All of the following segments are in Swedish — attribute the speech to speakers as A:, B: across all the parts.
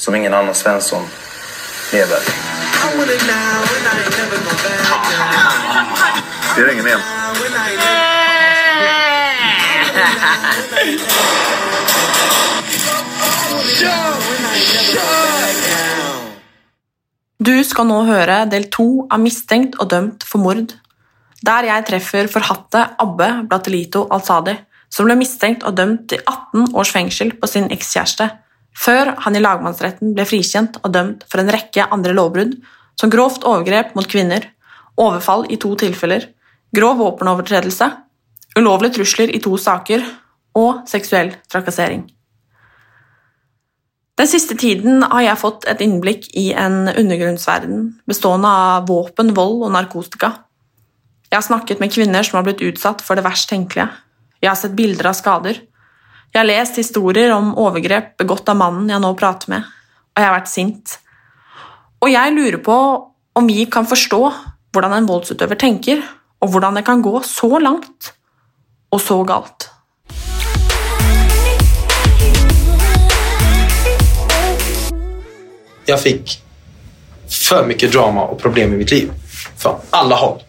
A: som ingen annan Svensson lever.
B: Det är ingen igen.
C: Du skal nå høre del to av Mistenkt og dømt for mord, der jeg treffer forhatte Abbe Blatelito Alzadi, som ble mistenkt og dømt til 18 års fengsel på sin ekskjæreste, før han i lagmannsretten ble frikjent og dømt for en rekke andre lovbrudd, som grovt overgrep mot kvinner, overfall i to tilfeller, grov våpenovertredelse, ulovlige trusler i to saker og seksuell trakassering. Den siste tiden har jeg fått et innblikk i en undergrunnsverden bestående av våpen, vold og narkotika. Jeg har snakket med kvinner som har blitt utsatt for det verst tenkelige. Jeg har sett bilder av skader. Jeg har lest historier om overgrep begått av mannen jeg nå prater med, og jeg har vært sint. Og jeg lurer på om vi kan forstå hvordan en voldsutøver tenker, og hvordan det kan gå så langt og så galt.
D: Jag fick för mycket drama och problem i mitt liv. Från alla håll.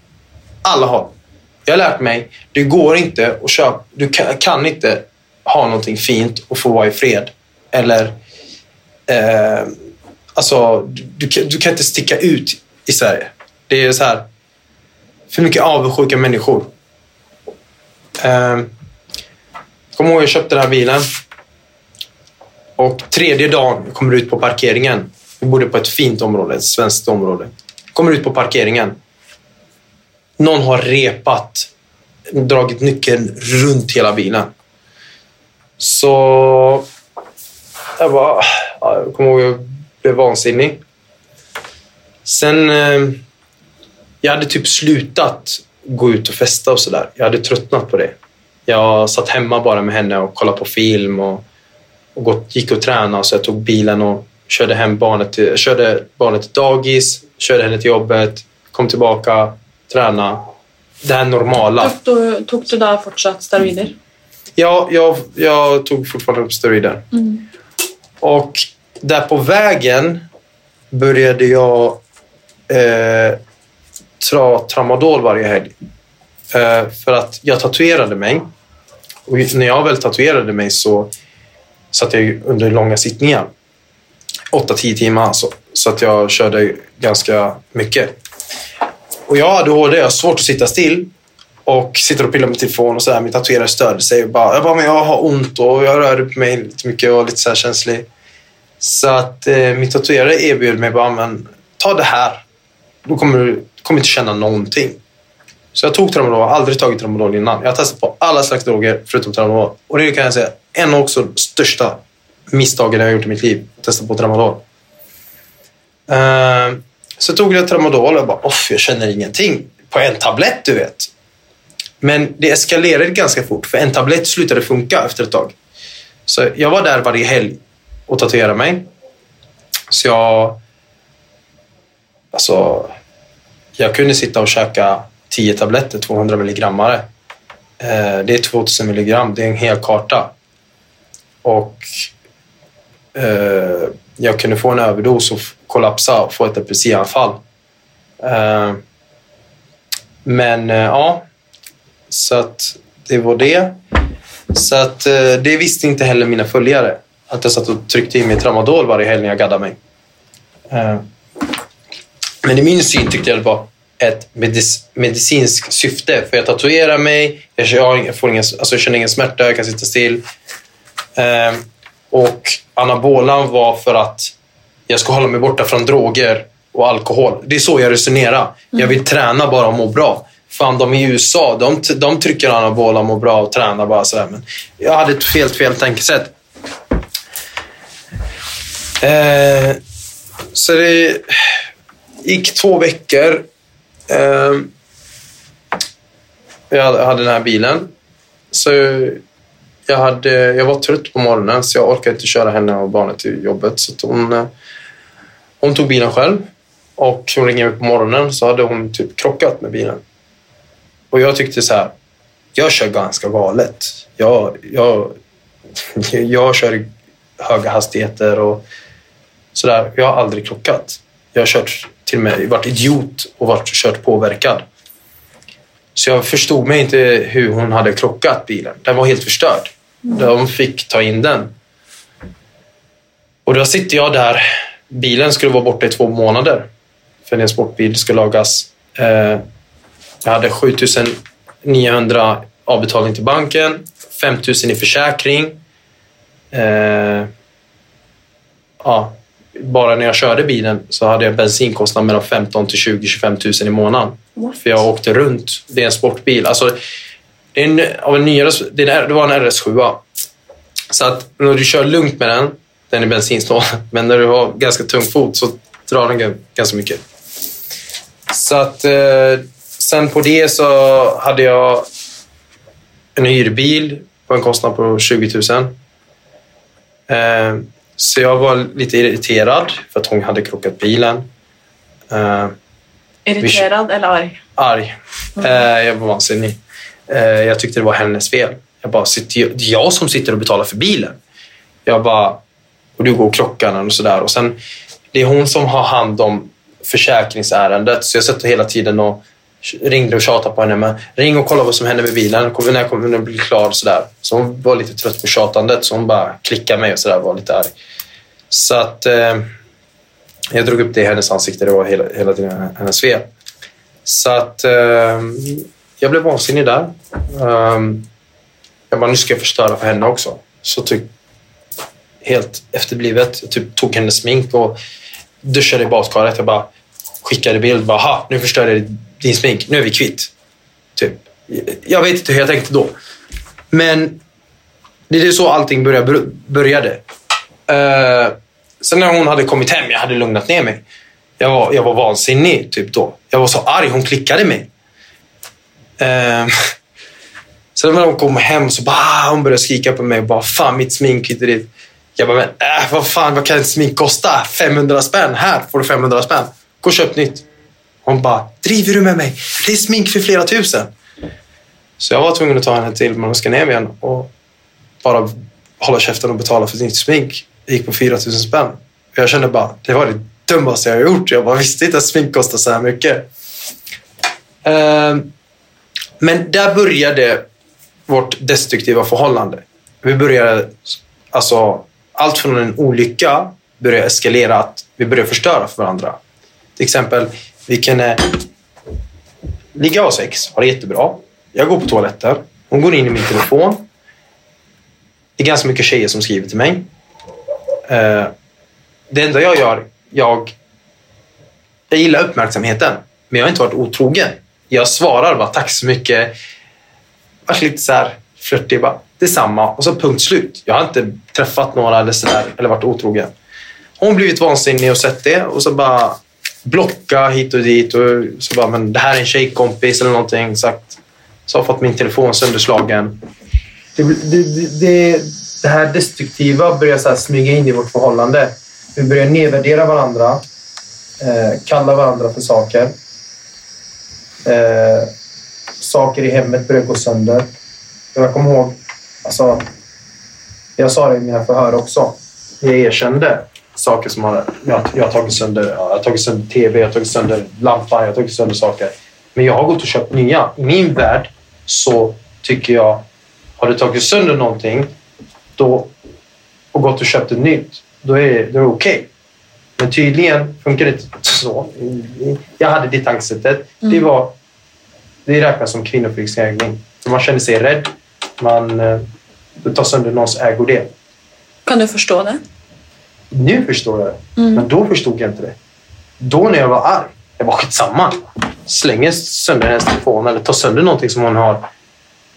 D: Alla håll. Jag har lärt mig, det går inte att köpa, du kan, kan inte ha någonting fint och få vara i fred. Eller, eh, alltså, du, du, kan, du kan inte sticka ut i Sverige. Det är så här, för mycket avundsjuka människor. Eh, kommer ihåg jag köpte den här bilen. Och tredje dagen jag kommer ut på parkeringen. Vi bodde på ett fint område, ett svenskt område. Kommer ut på parkeringen. Någon har repat, dragit nyckeln runt hela bilen. Så jag bara, ja, jag kommer ihåg jag blev vansinnig. Sen, eh, jag hade typ slutat gå ut och festa och sådär. Jag hade tröttnat på det. Jag satt hemma bara med henne och kollade på film och, och gått, gick och tränade. Så jag tog bilen och körde hem barnet till, körde barnet till dagis, körde henne till jobbet, kom tillbaka, tränade. Det här normala.
C: Tog du, tog du där fortsatt steroider?
D: Ja, jag, jag tog fortfarande upp steroider. Och där på vägen började jag eh, ta tramadol varje helg. Eh, för att jag tatuerade mig. Och när jag väl tatuerade mig så satt jag under långa sittningar. 8-10 timmar alltså. Så att jag körde ganska mycket. Och jag har ADHD, jag har svårt att sitta still. Och sitter och pillar med telefon och sådär. Min tatuerare störde sig. Och bara, jag bara, men jag har ont och jag rör upp mig lite mycket och lite så här känslig. Så att eh, min tatuerare erbjöd mig bara, men ta det här. Då kommer du kommer inte känna någonting. Så jag tog tramadol, har aldrig tagit tramadol innan. Jag har testat på alla slags droger förutom tramadol. Och det kan jag säga, en av också största misstagen jag har gjort i mitt liv. Att testa på tramadol. Eh, så tog jag tramadol och jag bara, off, jag känner ingenting. På en tablett, du vet. Men det eskalerade ganska fort, för en tablett slutade funka efter ett tag. Så jag var där varje helg och tatuerade mig. Så jag... Alltså... Jag kunde sitta och käka 10 tabletter, 200 milligrammare. Eh, det är 2000 milligram, det är en hel karta. Och eh, jag kunde få en överdos och kollapsa och få ett epilepsianfall. Eh, men eh, ja, så att det var det. Så att eh, det visste inte heller mina följare. Att jag satt och tryckte i mig tramadol varje helg när jag gaddade mig. Eh, men i min syn tyckte jag det var ett medic- medicinskt syfte. För jag tatuerar mig, jag, får ingen, alltså jag känner ingen smärta, jag kan sitta still. Eh, och anabolan var för att jag ska hålla mig borta från droger och alkohol. Det är så jag resonerar. Jag vill träna bara och må bra. Fan, de i USA, de, de trycker anabola, mår bra och tränar bara sådär. Men jag hade ett helt fel tänkesätt. Eh, så det gick två veckor. Eh, jag hade den här bilen. Så jag, hade, jag var trött på morgonen så jag orkade inte köra henne och barnet till jobbet. Så att hon, eh, hon tog bilen själv. Och hon ringde mig på morgonen så hade hon typ krockat med bilen. Och jag tyckte så här, jag kör ganska galet. Jag, jag, jag kör höga hastigheter och sådär. Jag har aldrig krockat. Jag har kört, till och med varit idiot och varit kört påverkad. Så jag förstod mig inte hur hon hade krockat bilen. Den var helt förstörd. De fick ta in den. Och då sitter jag där. Bilen skulle vara borta i två månader. För en sportbil ska lagas. Jag hade 7900 avbetalning till banken. 5000 i försäkring. Eh, ja, bara när jag körde bilen så hade jag bensinkostnad mellan 15 till 20 25 000 i månaden.
C: What?
D: För jag åkte runt. Det är en sportbil. Alltså, det, är en, av en nyare, det, var en RS7. Så att när du kör lugnt med den, den är bensinsnål, men när du har ganska tung fot så drar den ganska mycket. Så att eh, sen på det så hade jag en hyrbil på en kostnad på 20 000. Eh, så jag var lite irriterad för att hon hade krockat bilen. Eh,
C: Irriterad eller arg?
D: arg. Eh, jag var vansinnig. Jag tyckte det var hennes fel. Jag bara, sitter, det är jag som sitter och betalar för bilen. Jag bara, och du går och krockar och sådär. Och sen, det är hon som har hand om försäkringsärendet. Så jag satt hela tiden och ringde och tjatade på henne. Men ring och kolla vad som händer med bilen. När kommer den bli klar? Så, sådär. Så hon var lite trött på tjatandet. Så hon bara klickade mig och sådär. Var lite arg. Så att eh, jag drog upp det i hennes ansikte. Det var hela, hela tiden hennes fel. Så att eh, jag blev vansinnig där. Um, jag bara, nu ska jag förstöra för henne också. Så typ helt efterblivet. Jag typ tog hennes smink och duschade i badkaret. Jag bara skickade bild. Bara, ha, nu förstörde jag din smink. Nu är vi kvitt. Typ. Jag vet inte hur jag tänkte då. Men det är så allting började. började. Uh, sen när hon hade kommit hem, jag hade lugnat ner mig. Jag var, jag var vansinnig typ då. Jag var så arg, hon klickade mig. Uh, Sen när hon kom hem så bara, ah, hon började skrika på mig och bara fan mitt smink hit och dit. Jag bara, men äh, vad fan vad kan ett smink kosta? 500 spänn. Här får du 500 spänn. Gå och köp nytt. Hon bara, driver du med mig? Det är smink för flera tusen. Så jag var tvungen att ta henne till Scandinavian och bara hålla käften och betala för nytt smink. Det gick på 4 000 spänn. Jag kände bara, det var det dummaste jag har gjort. Jag bara visste inte att smink kostar så här mycket. Ehm, men där började vårt destruktiva förhållande. Vi började, alltså, allt från en olycka började eskalera att vi började förstöra för varandra. Till exempel, vi kunde eh, ligga och ha sex, ha det jättebra. Jag går på toaletten, hon går in i min telefon. Det är ganska mycket tjejer som skriver till mig. Eh, det enda jag gör, jag, jag gillar uppmärksamheten, men jag har inte varit otrogen. Jag svarar bara tack så mycket. Varit lite så här flörtig, bara detsamma och så punkt slut. Jag har inte träffat några eller så där, eller varit otrogen. Hon har blivit vansinnig och sett det och så bara blocka hit och dit och så bara, men det här är en tjejkompis eller någonting. Sagt. Så har jag fått min telefon sönderslagen. Det, det, det, det, det här destruktiva börjar så här smyga in i vårt förhållande. Vi börjar nedvärdera varandra, eh, kalla varandra för saker. Eh, saker i hemmet börjar gå sönder. Jag kommer ihåg, alltså, jag sa det i mina förhör också. Jag erkände saker som har, jag, jag har tagit sönder. Jag har tagit sönder tv, jag har tagit sönder lampan, jag har tagit sönder saker. Men jag har gått och köpt nya. I min värld så tycker jag, har du tagit sönder någonting då, och gått och köpt ett nytt, då är det, det okej. Men tydligen funkar det inte så. Jag hade det tankesättet. Det, var, det räknas som kvinnofridskränkning. Man känner sig rädd. Man eh, tar sönder någons ägodel.
C: Kan du förstå det?
D: Nu förstår jag det.
C: Mm.
D: Men då förstod jag inte det. Då när jag var arg, jag var skitsamma. Slänger sönder hennes telefon eller tar sönder någonting som hon har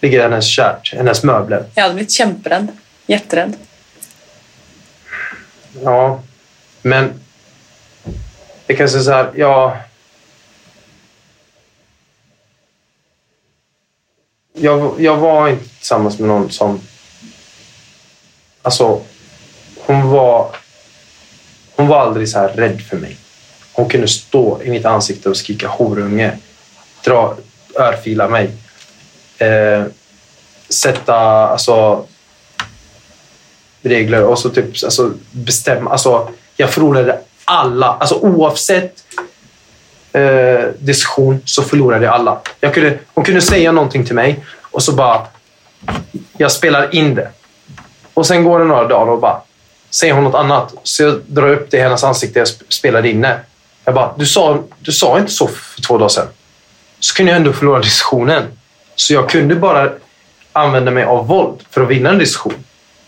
D: ligger i hennes kärt, hennes möbler.
C: Jag hade blivit kämperädd. Jätterädd.
D: Ja, men jag kan säga så här, ja... Jag, jag var inte tillsammans med någon som... Alltså, hon var... Hon var aldrig så här rädd för mig. Hon kunde stå i mitt ansikte och skrika horunge. Dra, örfila mig. Eh, sätta, alltså... regler och så typ alltså, bestämma. Alltså, jag förlorade alla. Alltså oavsett eh, diskussion så förlorade jag alla. Jag kunde, hon kunde säga någonting till mig och så bara... Jag spelar in det. Och sen går det några dagar och bara säger hon något annat. Så jag drar upp det i hennes ansikte jag spelade inne. Jag bara, du sa, du sa inte så för två dagar sedan. Så kunde jag ändå förlora diskussionen. Så jag kunde bara använda mig av våld för att vinna en diskussion.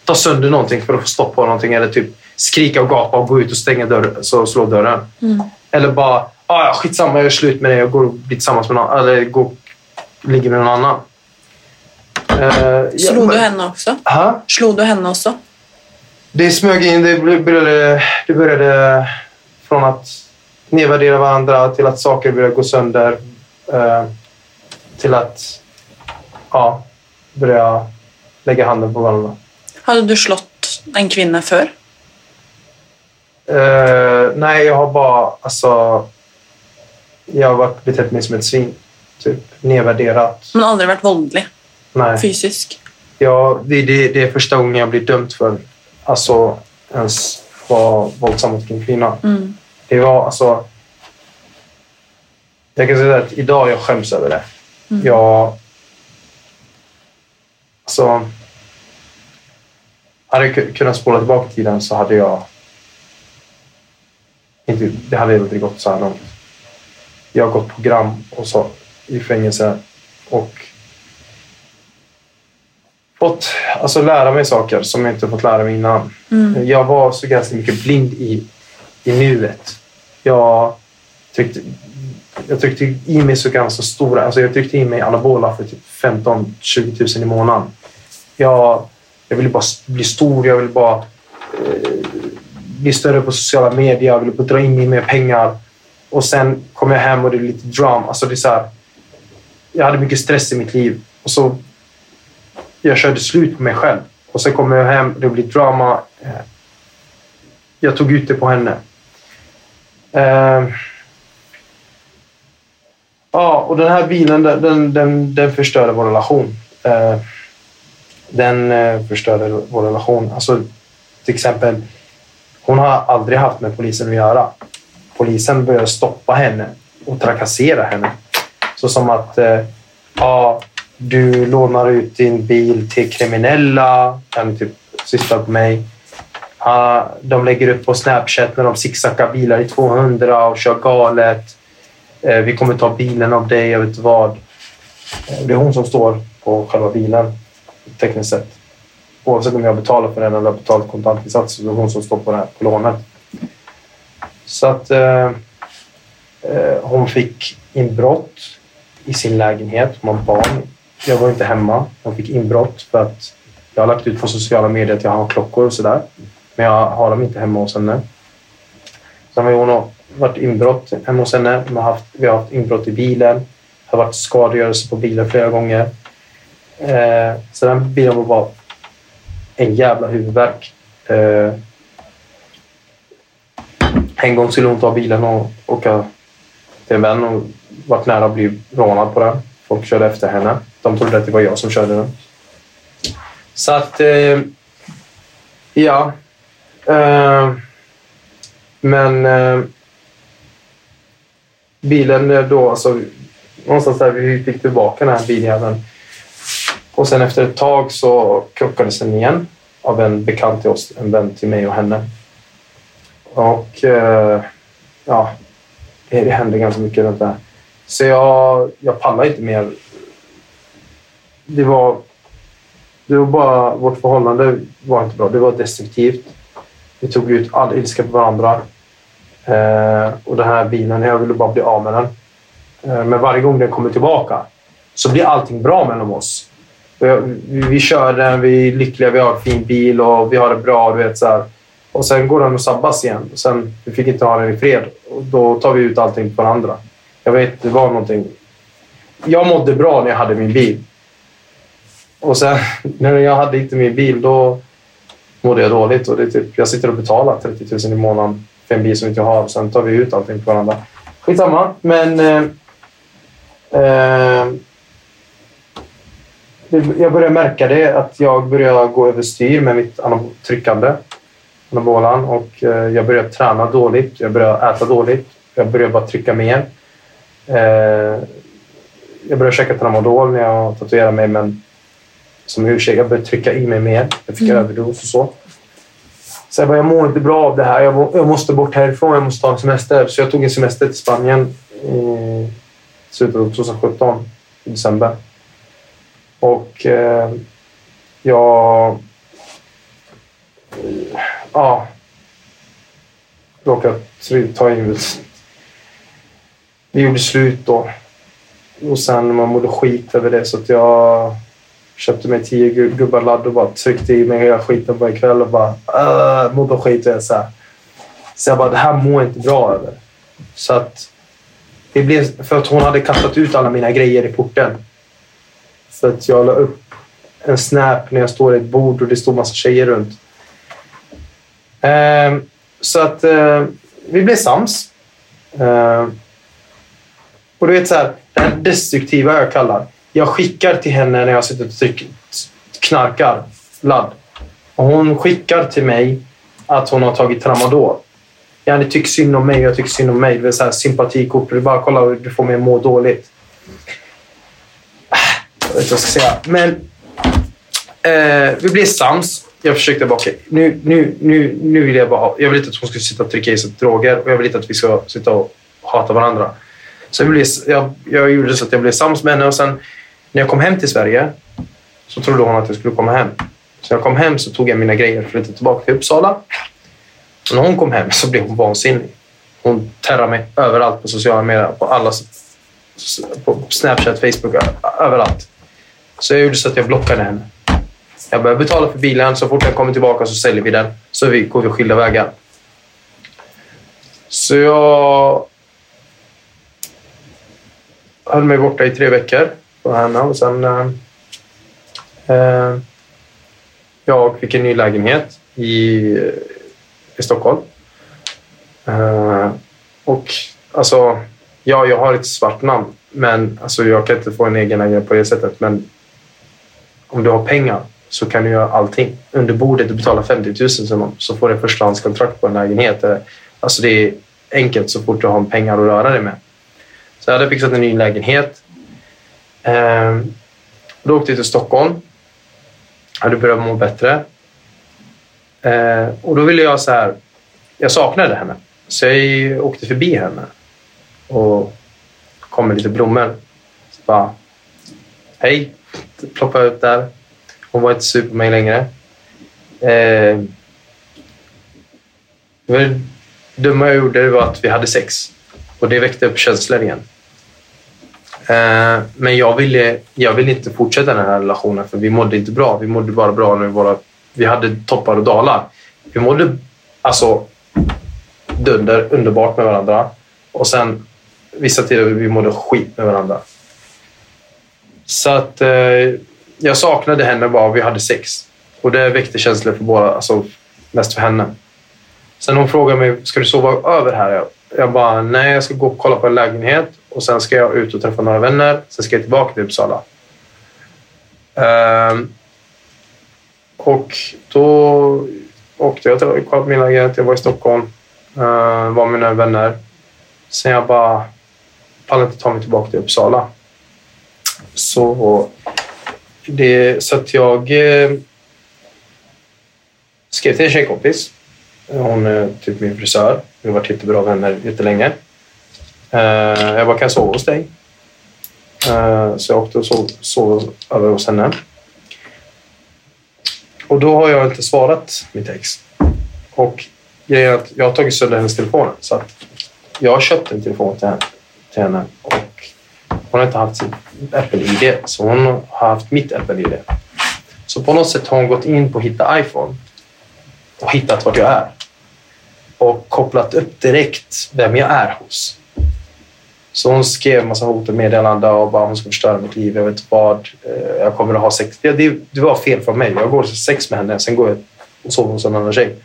D: Ta sönder någonting för att få stopp på någonting eller typ skrika och gapa och gå ut och stänga dörren, så slå dörren.
C: Mm.
D: Eller bara, ah, skitsamma, jag gör slut med dig och går och blir tillsammans med någon eller går, ligger med någon annan. Uh,
C: Slog du henne också?
D: Ha?
C: Slog du henne också?
D: Det smög in, det började, det började från att nedvärdera varandra till att saker började gå sönder. Uh, till att ja, börja lägga handen på varandra.
C: Hade du slått en kvinna förr?
D: Uh, nej, jag har bara... Alltså, jag har varit betett mig som ett svin. Typ nedvärderat.
C: Men aldrig varit våldlig?
D: Nej.
C: Fysisk?
D: Ja, det, det, det är första gången jag blir dömd för alltså ens vara våldsam mot en kvinna.
C: Mm.
D: Det var alltså... Jag kan säga att idag jag skäms över det.
C: Mm.
D: Jag... Alltså... Hade jag kunnat spola tillbaka tiden så hade jag... Inte, det hade inte gått så här långt. Jag har gått program och så i fängelse och fått alltså, lära mig saker som jag inte fått lära mig innan.
C: Mm.
D: Jag var så ganska mycket blind i, i nuet. Jag tryckte, jag tryckte i mig så ganska stora... Alltså jag tryckte i mig anabola för typ 15-20 000 i månaden. Jag, jag ville bara bli stor. Jag ville bara eh, bli större på sociala medier. Jag ville bara dra in mig mer pengar. Och sen kom jag hem och det är lite drama. Alltså det är här, jag hade mycket stress i mitt liv. Och så jag körde slut på mig själv. Och sen kom jag hem, det blev drama. Eh, jag tog ut det på henne. Eh, ja, och den här bilen den, den, den förstörde vår relation. Eh, den förstörde vår relation. Alltså, till exempel, hon har aldrig haft med polisen att göra. Polisen började stoppa henne och trakassera henne. Så som att, ja, du lånar ut din bil till kriminella. En typ sysslar på mig. de lägger upp på Snapchat när de sicksackar bilar i 200 och kör galet. Eh, vi kommer ta bilen av dig, jag vet inte vad. Eh, det är hon som står på själva bilen tekniskt sett. Oavsett om jag betalar för den eller har betalat kontantinsats så är det hon som står på, den här, på lånet. Så att eh, hon fick inbrott i sin lägenhet. Hon har barn jag var inte hemma. Jag fick inbrott för att jag har lagt ut på sociala medier att jag har klockor och sådär. Men jag har dem inte hemma hos henne. Sen har hon varit inbrott hemma hos henne. Vi har haft, vi har haft inbrott i bilen. Det har varit skadegörelse på bilen flera gånger. Eh, så den bilen var bara en jävla huvudvärk. Eh, en gång skulle hon ta bilen och åka till en vän och varit nära att bli rånad på den. Folk körde efter henne. De trodde att det var jag som körde den. Så att... Eh, ja. Eh, men... Eh, bilen eh, då, alltså... Någonstans där vi fick tillbaka den här biljäveln. Och sen efter ett tag så krockades den igen av en bekant till oss, en vän till mig och henne. Och eh, ja, det, det hände ganska mycket runt det här. Så jag, jag pallade inte mer. Det var, det var bara... Vårt förhållande var inte bra. Det var destruktivt. Vi tog ut all ilska på varandra. Eh, och den här bilen, jag ville bara bli av med den. Eh, men varje gång den kommer tillbaka så blir allting bra mellan oss. Eh, vi, vi kör den, vi är lyckliga, vi har en fin bil och vi har det bra. Du vet, så här. Och sen går den och sabbas igen. Och sen, vi fick inte ha den i fred. Och då tar vi ut allting på varandra. Jag vet, det var någonting. Jag mådde bra när jag hade min bil. Och sen när jag hade inte min bil, då mådde jag dåligt. Och det typ, jag sitter och betalar 30 000 i månaden för en bil som inte jag har. Och sen tar vi ut allting på varandra. Skitsamma, men... Eh, eh, jag började märka det, att jag började gå överstyr med mitt tryckande, anabolan. Och eh, jag började träna dåligt, jag började äta dåligt, jag började bara trycka mer. Eh, jag började käka tramadol när jag tatuerade mig, men som ursäkt, jag började trycka i mig mer. Jag fick överdos och så. Så jag bara, jag mår inte bra av det här. Jag, må, jag måste bort härifrån. Jag måste ta en semester. Så jag tog en semester till Spanien i slutet av 2017, i december. Och eh, jag... Ja. Råkade ta in... Vi gjorde slut då. Och sen man mådde skit över det så att jag köpte mig tio gubbar ladd och bara tryckte i mig hela skiten på en kväll och bara uh, mådde skit. Och jag så, här. så jag bara, det här mår jag inte bra över. Så att det blev, för att hon hade kastat ut alla mina grejer i porten. Så att jag la upp en snap när jag står i ett bord och det står massa tjejer runt. Eh, så att eh, vi blev sams. Eh, och du vet så här, det här destruktiva jag kallar. Jag skickar till henne när jag sitter och tryck, knarkar ladd. Och hon skickar till mig att hon har tagit tramadol. Ja, ni tycker synd om mig och jag tycker synd om mig. Det är så här sympatikort. Det är bara kolla du får mig att må dåligt. Jag vet inte vad jag ska säga. Men eh, vi blev sams. Jag försökte bara, okay, nu, nu, nu, nu vill jag bara ha, Jag vill inte att hon ska sitta och trycka i sig droger och jag vill inte att vi ska sitta och hata varandra. Så jag, blev, jag, jag gjorde så att jag blev sams med henne och sen när jag kom hem till Sverige så trodde hon att jag skulle komma hem. Så när jag kom hem så tog jag mina grejer och flyttade tillbaka till Uppsala. Och när hon kom hem så blev hon vansinnig. Hon terrade mig överallt på sociala medier, på alla på Snapchat, Facebook, överallt. Så jag gjorde så att jag blockade henne. Jag började betala för bilen. Så fort jag kommer tillbaka så säljer vi den. Så vi går vi skilda vägar. Så jag höll mig borta i tre veckor från henne och sen... Eh, eh, jag fick en ny lägenhet i, i Stockholm. Eh, och alltså, ja, jag har ett svart namn, men alltså, jag kan inte få en egen lägenhet på det sättet. Men om du har pengar så kan du göra allting. Under bordet, du betalar 50 000 som någon, så får du förstahandskontrakt på en lägenhet. Eh, alltså det är enkelt så fort du har pengar att röra dig med. Så jag hade fixat en ny lägenhet. Ehm, då åkte jag till Stockholm. Hade börjat må bättre. Ehm, och då ville jag så här... Jag saknade henne. Så jag åkte förbi henne och kom med lite blommor. Så bara, hej, ploppade ut där. Hon var inte sur på mig längre. Ehm, det dumma jag gjorde var att vi hade sex och det väckte upp känslor igen. Eh, men jag ville, jag ville inte fortsätta den här relationen för vi mådde inte bra. Vi mådde bara bra när vi. Vi hade toppar och dalar. Vi mådde alltså dunder, underbart med varandra. Och sen vissa tider vi mådde skit med varandra. Så att eh, jag saknade henne bara vi hade sex. Och det väckte känslor för båda, alltså mest för henne. Sen hon frågade mig, ska du sova över här? Jag bara, nej jag ska gå och kolla på en lägenhet och sen ska jag ut och träffa några vänner. Sen ska jag tillbaka till Uppsala. Ehm, och då åkte jag till min lägenhet. Jag var i Stockholm. Uh, var med mina vänner. Sen jag bara pallade inte ta mig tillbaka till Uppsala. Så, det, så att jag eh, skrev till en tjejkompis. Hon är typ min frisör. Vi har varit jättebra vänner jättelänge. Eh, jag bara, kan jag sova hos dig? Eh, så jag åkte och sov, sov över hos henne. Och då har jag inte svarat mitt ex. Och grejen är att jag har tagit sönder hennes telefon. Så att jag har köpt en telefon till henne, till henne och hon har inte haft sitt Apple-ID. Så hon har haft mitt Apple-ID. Så på något sätt har hon gått in på Hitta iPhone och hittat vart jag är. Och kopplat upp direkt vem jag är hos. Så hon skrev en massa hot och meddelanden och bara hon ska förstöra mitt liv. Jag vet inte vad. Eh, jag kommer att ha sex. Ja, det, det var fel från mig. Jag går och sex med henne. Sen går jag och sover hos en annan tjej.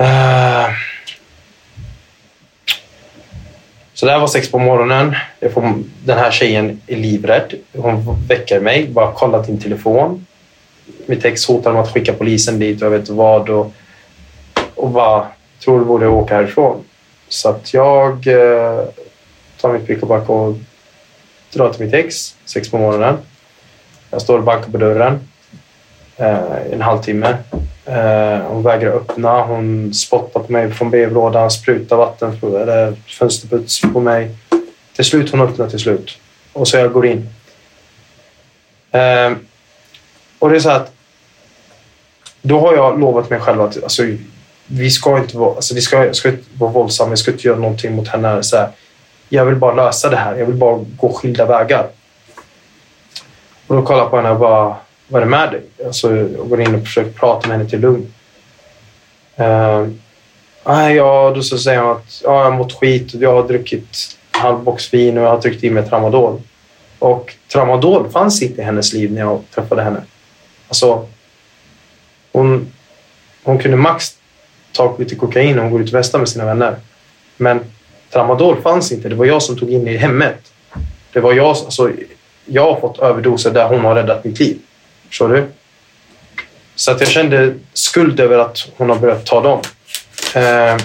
D: Uh, Så det här var sex på morgonen. Jag får, den här tjejen är livrädd. Hon väcker mig. Bara kolla din telefon. Mitt ex hotar med att skicka polisen dit och jag vet inte vad. Och, och bara tror du borde åka härifrån. Så att jag eh, tar mitt pick och pack och drar till mitt ex sex på morgonen. Jag står och bankar på dörren eh, en halvtimme. Eh, hon vägrar öppna. Hon spottar på mig från brevlådan, sprutar vatten på, eller fönsterputs på mig. Till slut hon öppnar till slut. Och så jag går in. Eh, och det är så att då har jag lovat mig själv att alltså, vi ska inte vara, alltså, vi ska, ska inte vara våldsamma, vi ska inte göra någonting mot henne. Så här, jag vill bara lösa det här. Jag vill bara gå skilda vägar. Och då kollar jag på henne och bara, vad är det med dig? Alltså, jag går in och försöker prata med henne till lugn. Uh, ja, då så säger hon att ja, jag har mått skit och jag har druckit en halv box vin och jag har tryckt i mig tramadol. Och tramadol fanns inte i hennes liv när jag träffade henne. Alltså, hon, hon kunde max ta lite kokain och hon går ut och festar med sina vänner. Men tramadol fanns inte. Det var jag som tog in det i hemmet. Det var jag, alltså, jag har fått överdoser där hon har räddat mitt liv. Förstår du? Så att jag kände skuld över att hon har börjat ta dem. Eh,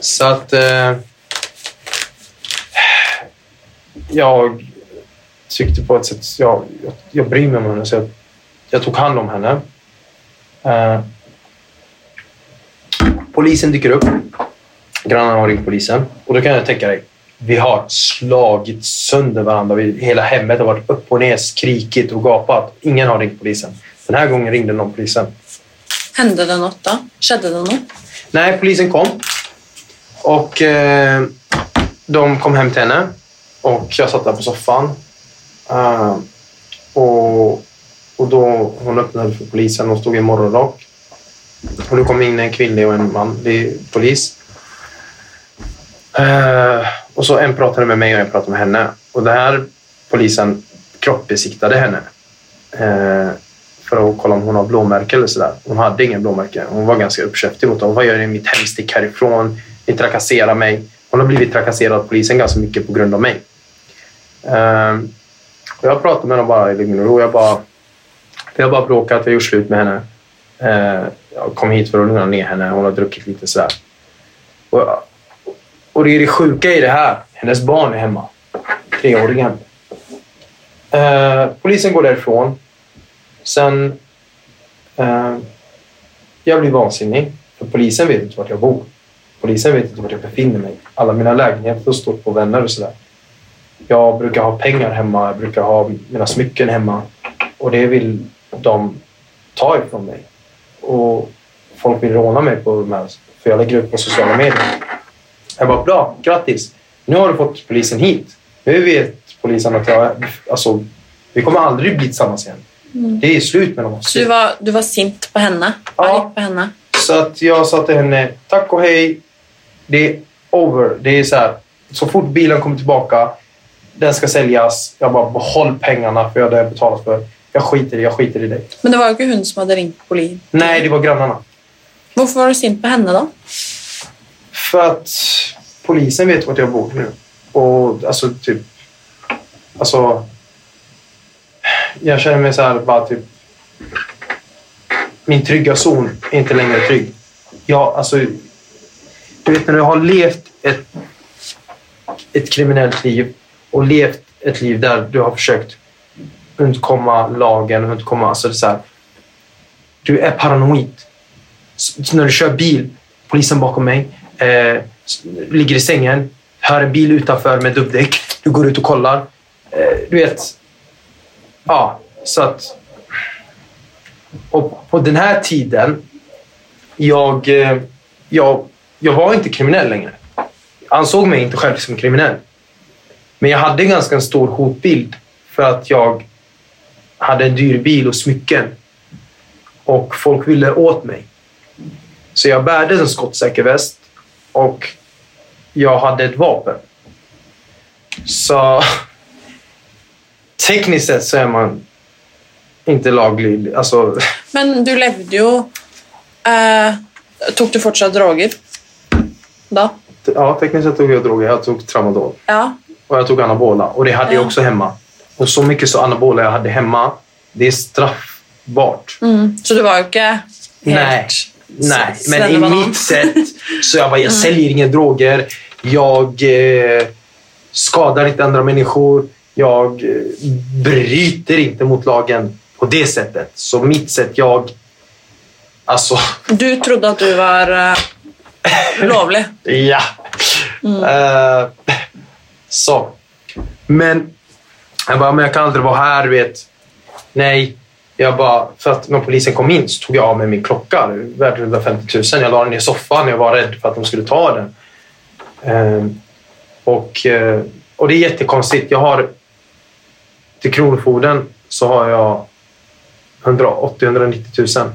D: så att... Eh, jag tyckte på ett sätt... Jag, jag, jag bryr mig om henne, så jag, jag tog hand om henne. Eh, polisen dyker upp. Grannarna har ringt polisen. Och då kan jag tänka dig, vi har slagit sönder varandra. Vi, hela hemmet har varit upp och ner, skrikit och gapat. Ingen har ringt polisen. Den här gången ringde någon polisen.
C: Hände det något då? Skedde det något?
D: Nej, polisen kom. Och eh, de kom hem till henne. Och jag satt där på soffan. Uh, och, och då hon öppnade för polisen. Hon stod i morgonrock. Och då kom in en kvinnlig och en manlig polis. Uh, och så en pratade med mig och en pratade med henne. Och den här polisen kroppbesiktade henne. Eh, för att kolla om hon har blåmärken eller sådär. Hon hade ingen blåmärken. Hon var ganska uppkäftig mot dem. Vad gör ni i mitt hemstick härifrån? Ni trakasserar mig. Hon har blivit trakasserad av polisen ganska mycket på grund av mig. Eh, och jag pratade med dem bara i lugn och ro. Jag bara, vi har bara bråkat, jag har gjort slut med henne. Eh, jag kom hit för att lugna ner henne. Hon har druckit lite sådär. Och, och det är det sjuka i det här. Hennes barn är hemma. Treåringen. Eh, polisen går därifrån. Sen... Eh, jag blir vansinnig. För polisen vet inte vart jag bor. Polisen vet inte vart jag befinner mig. Alla mina lägenheter står på vänner och sådär. Jag brukar ha pengar hemma. Jag brukar ha mina smycken hemma. Och det vill de ta ifrån mig. Och folk vill råna mig på de här. För jag lägger ut på sociala medier. Jag bara, bra, grattis. Nu har du fått polisen hit. Nu vet polisen att jag, alltså, vi kommer aldrig bli tillsammans igen. Mm. Det är slut mellan oss.
C: Du var, du var sint på henne?
D: Ja.
C: på henne?
D: Så att jag sa till henne, tack och hej. Det är over. Det är så här, så fort bilen kommer tillbaka, den ska säljas. Jag bara, behåll pengarna för jag har betalat för. Jag skiter i jag skiter i dig.
C: Men det var ju inte hon som hade ringt polisen?
D: Nej, det var grannarna.
C: Varför var du sint på henne då?
D: För att polisen vet vart jag bor nu. Och alltså typ... Alltså... Jag känner mig så här bara typ... Min trygga zon är inte längre trygg. Jag, alltså... Du vet när du har levt ett, ett kriminellt liv och levt ett liv där du har försökt undkomma lagen undkomma... Alltså det så här, du är paranoid. Så när du kör bil, polisen bakom mig, eh, ligger i sängen, hör en bil utanför med dubbdäck. Du går ut och kollar. Eh, du vet. Ja, så att... Och på den här tiden, jag, eh, jag, jag var inte kriminell längre. Jag ansåg mig inte själv som kriminell. Men jag hade en ganska stor hotbild för att jag hade en dyr bil och smycken. Och folk ville åt mig. Så jag bärde en skottsäker väst och jag hade ett vapen. Så tekniskt sett så är man inte laglydig. Alltså...
C: Men du levde ju... Eh, tog du fortsatt droger? Då?
D: ja, tekniskt sett tog jag droger. Jag tog tramadol
C: Ja.
D: och jag tog anabola. Och det hade jag
C: Ja.
D: också hemma. Och så mycket så anabola jag hade hemma, det är straffbart.
C: Mm. Så du var inte helt...
D: Nej. Nej, men i mitt sätt så jag bara,
C: Mm.
D: jag säljer inga droger. Jag eh, skadar inte andra människor. Jag eh, bryter inte mot lagen på det sättet. Så mitt sätt, jag... Alltså,
C: Du trodde att du var uh, lovlig.
D: ja.
C: Mm.
D: Eh, så. Men jag bara, men jag kan aldrig vara här, du vet. Nej. Jag bara, för att när polisen kom in så tog jag av mig min klocka. Värd 150 000. Jag la den i soffan. Jag var rädd för att de skulle ta den. Ehm, och, eh, och det är jättekonstigt. Jag har till Kronofogden så har jag 180-190 000.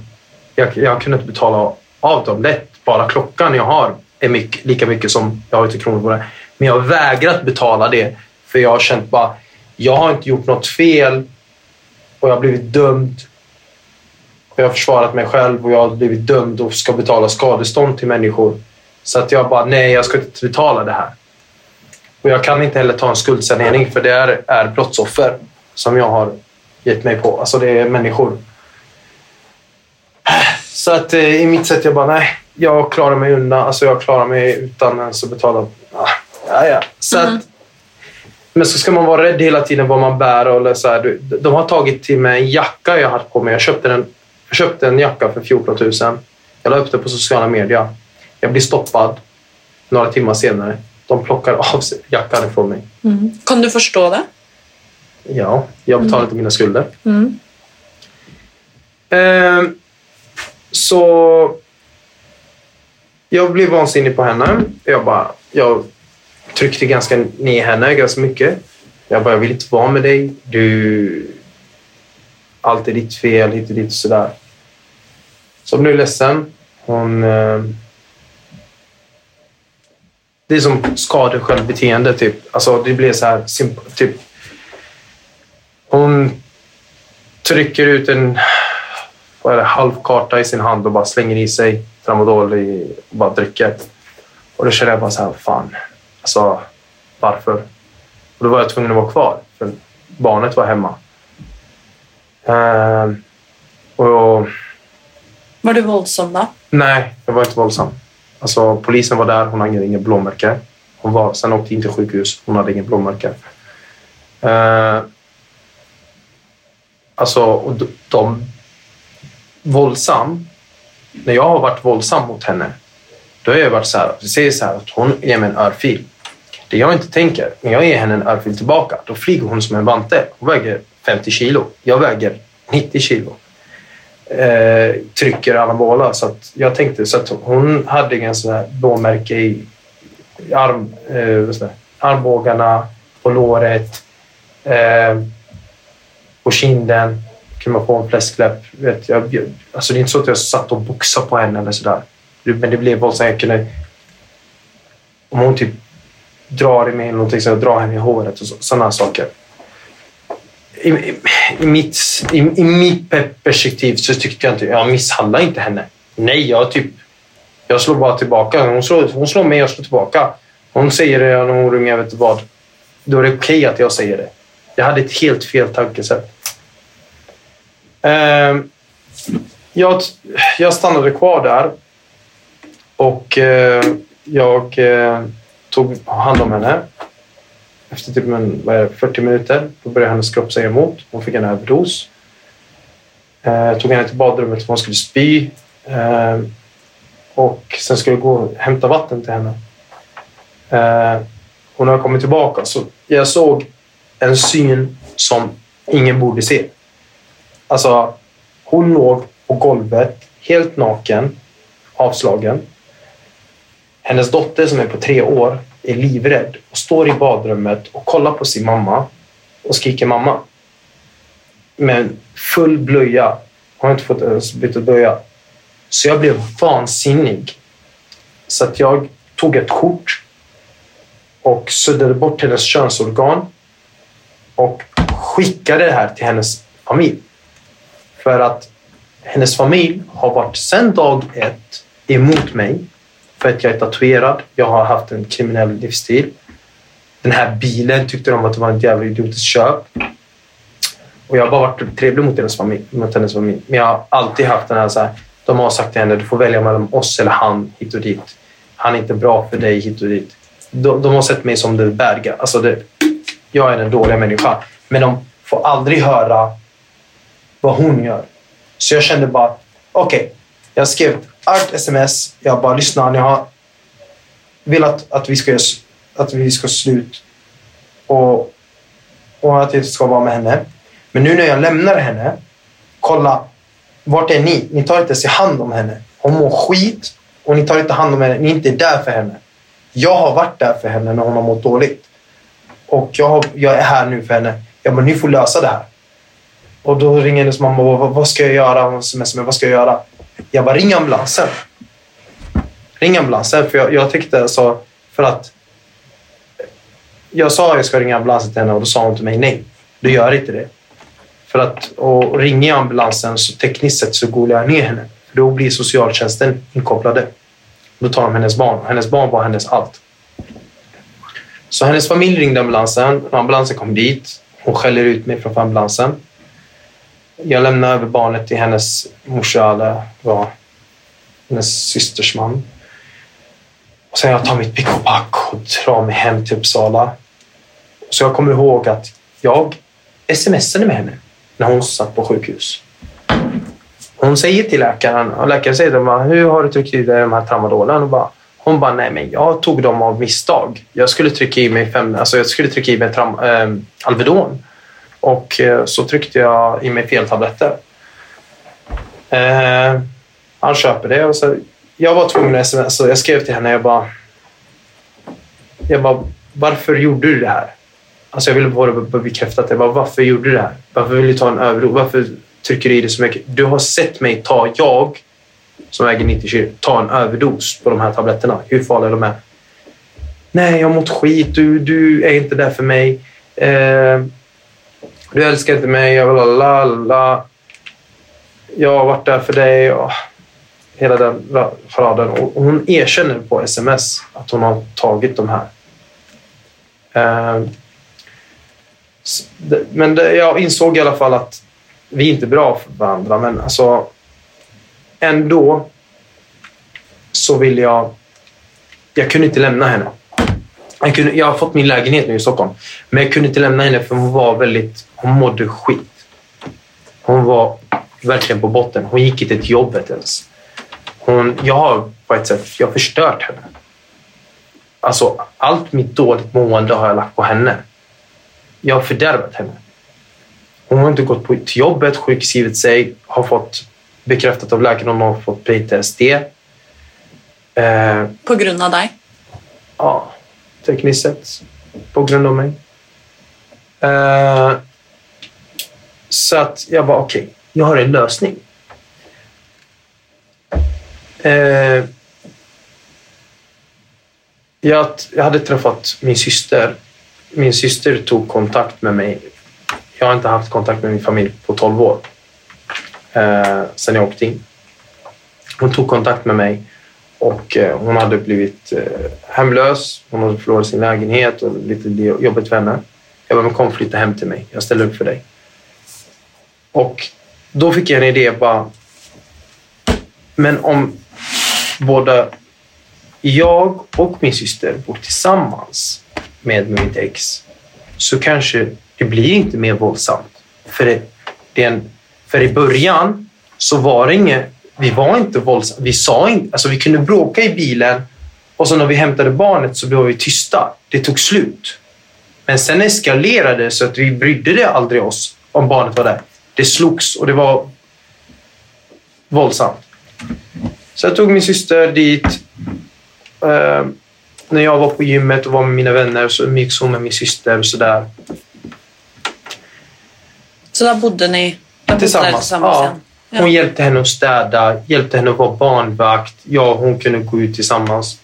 D: Jag, jag kunde inte betala av dem lätt. Bara klockan jag har är mycket, lika mycket som jag har till Kronofogden. Men jag har vägrat betala det för jag har känt bara jag har inte gjort något fel och jag har blivit dömd. Och jag har försvarat mig själv och jag har blivit dömd och ska betala skadestånd till människor. Så att jag bara, nej, jag ska inte betala det här. Och jag kan inte heller ta en skuldsanering för det är, är brottsoffer som jag har gett mig på. Alltså det är människor. Så att eh, i mitt sätt, jag bara, nej, jag klarar mig undan. Alltså jag klarar mig utan ens att betala. Ah, Ja, ja. Så
C: Mm.
D: att, men så ska man vara rädd hela tiden vad man bär. Eller så här. De har tagit till mig en jacka jag hade på mig. Jag köpte, den, jag köpte en jacka för 14 000. Jag la upp det på sociala medier. Jag blir stoppad några timmar senare. De plockar av sig jackan ifrån mig.
C: Mm. Kan du förstå det?
D: Ja, jag betalar inte mina skulder.
C: Mm.
D: Ehm, så jag blev vansinnig på henne. Jag, bara, jag tryckte ganska ner henne ganska mycket. Jag bara, jag vill inte vara med dig. Du... Allt är ditt fel, hit och dit och sådär. Så hon blev ledsen. Hon... Eh, det är som skadesjälvbeteende, typ. Alltså, det blir så här... Typ, hon trycker ut en vad är det, halvkarta i sin hand och bara slänger i sig tramadol och bara dricker. Och då känner jag bara så här, fan, alltså varför? Och då var jag tvungen att vara kvar, för barnet var hemma. Ehm, och
C: Var du våldsam då?
D: nej, jag var inte våldsam. Alltså, polisen var där, hon hade inget blåmärke. Hon var, sen åkte in till sjukhus, hon hade inget blåmärke. Ehm, alltså, och de, de våldsam. När jag har varit våldsam mot henne, då har jag varit så här, jag säger så här att hon ger mig en örfil. Det jag inte tänker, när jag ger henne en örfil tillbaka, då flyger hon som en vante. Hon väger 50 kilo. Jag väger 90 kilo. Eh, trycker anabola. Så att jag tänkte så att hon hade en sån här blåmärke i, arm, eh, armbågarna, på låret, eh, på kinden kunde man få en fläskläpp. Vet, jag, jag, alltså det är inte så att jag satt och boxade på henne eller sådär. Men det blev våldsamt. Jag kunde... Om hon typ drar i mig eller någonting så jag drar henne i håret och sådana saker. I, i, i, mitt, i, I mitt perspektiv så tyckte jag inte... Jag misshandlar inte henne. Nej, jag typ... Jag slår bara tillbaka. Hon slår, hon slår mig, jag slår tillbaka. Hon säger det när hon ringer, jag vet inte vad. Då är det okej att jag säger det. Jag hade ett helt fel tankesätt. Eh, jag, jag stannade kvar där och eh, jag eh, tog hand om henne. Efter typ en, vad är det, 40 minuter då började hennes kropp säga emot. Hon fick en överdos. Eh, Jag tog henne till badrummet för hon skulle spy. Eh, och sen skulle jag gå och hämta vatten till henne. Eh, och när jag tillbaka så jag såg en syn som ingen borde se. Alltså, hon låg på golvet helt naken, avslagen. Hennes dotter som är på tre år är livrädd och står i badrummet och kollar på sin mamma och skriker mamma. Men full blöja. Hon har inte fått ens byta blöja. Så jag blev vansinnig. Så att jag tog ett kort och suddade bort hennes könsorgan och skickade det här till hennes familj. För att hennes familj har varit sedan dag ett emot mig för att jag är tatuerad. Jag har haft en kriminell livsstil. Den här bilen tyckte de att det var ett jävla idiotiskt köp. Och jag har bara varit trevlig mot hennes familj. Mot hennes familj. Men jag har alltid haft den här, så här de har sagt till henne du får välja mellan oss eller han hit och dit. Han är inte bra för dig hit och dit. De, de har sett mig som den bärga. Alltså det, jag är den dåliga människan. Men de får aldrig höra vad hon gör. Så jag kände bara, okej. Okay, jag skrev allt sms. Jag bara, lyssnar, ni har velat att vi ska göra, att vi ska slut och, och att jag ska vara med henne. Men nu när jag lämnar henne, kolla, vart är ni? Ni tar inte ens hand om henne. Hon mår skit och ni tar inte hand om henne. Ni är inte där för henne. Jag har varit där för henne när hon har mått dåligt. Och jag, har, jag är här nu för henne. Jag bara, ni får lösa det här. Och då ringer hennes mamma och bara, vad ska jag göra? Hon smsar mig, vad ska jag göra? Jag bara, ring ambulansen. Ring ambulansen. För jag, jag tyckte alltså, för att jag sa att jag ska ringa ambulansen till henne och då sa hon till mig nej. Du gör inte det. För att och ringa ambulansen så tekniskt sett så golar jag ner henne. För då blir socialtjänsten inkopplade. Då tar de hennes barn. Hennes barn var hennes allt. Så hennes familj ringde ambulansen. Ambulansen kom dit. Hon skäller ut mig från ambulansen. Jag lämnar över barnet till hennes morsa, det var hennes systers man. Och sen jag tar mitt pick och pack och drar mig hem till Uppsala. Så jag kommer ihåg att jag smsade med henne när hon satt på sjukhus. Hon säger till läkaren, och läkaren säger till henne, hur har du tryckt i dig de här tramadolen? Och bara, hon bara, nej men jag tog dem av misstag. Jag skulle trycka i mig, fem, alltså jag skulle trycka i mig tram, äh, eh, Alvedon. Och eh, så tryckte jag i mig fel tabletter. Eh, han köper det. Och så, jag var tvungen att sms. Jag skrev till henne, jag bara, jag bara, varför gjorde du det här? Alltså jag ville bara bekräfta det. Bara, varför gjorde du det här? Varför vill du ta en överdos? Varför trycker du i det så mycket? Du har sett mig ta, jag som väger 90 kilo, ta en överdos på de här tabletterna. Hur farliga de är. Nej, jag har mått skit. Du, du är inte där för mig. Eh, du älskar inte mig. Jag, lalala. jag har varit där för dig. Och hela den paraden. Och hon erkänner på sms att hon har tagit de här. Ehm, men jag insåg i alla fall att vi är inte bra för varandra. Men alltså, ändå så vill jag... Jag kunde inte lämna henne. Jag, kunde, jag har fått min lägenhet nu i Stockholm. Men jag kunde inte lämna henne för hon var väldigt... Hon mådde skit. Hon var verkligen på botten. Hon gick inte till jobbet ens. Hon, jag har på ett sätt jag förstört henne. Alltså, allt mitt dåligt mående har jag lagt på henne. Jag har fördärvat henne. Hon har inte gått på, till jobbet, sjukskrivit sig, har fått bekräftat av läkaren att hon har fått PTSD.
C: Eh, på grund av dig?
D: Ja, tekniskt sett. På grund av mig. Eh, så att jag bara, okej, okay, jag har en lösning. Eh, jag, jag hade träffat min syster min syster tog kontakt med mig. Jag har inte haft kontakt med min familj på 12 år. Eh, sen jag åkte in. Hon tog kontakt med mig och eh, hon hade blivit eh, hemlös. Hon hade förlorat sin lägenhet och lite jobbigt för henne. Jag bara, kom flytta hem till mig. Jag ställer upp för dig. Och då fick jag en idé bara. Men om både jag och min syster bor tillsammans med mitt ex så kanske det blir inte mer våldsamt. För, det, det en, för i början så var det inget, vi var inte våldsamma. Vi sa inte, alltså vi kunde bråka i bilen och så när vi hämtade barnet så blev vi tysta. Det tog slut. Men sen eskalerade det så att vi brydde det aldrig oss om barnet var där. Det slogs och det var våldsamt. Så jag tog min syster dit. Eh, när jag var på gymmet och var med mina vänner så umgicks hon med min syster och sådär.
C: Så där bodde ni
D: där tillsammans? tillsammans ja. ja. Hon hjälpte henne att städa, hjälpte henne att vara barnvakt. Jag och hon kunde gå ut tillsammans.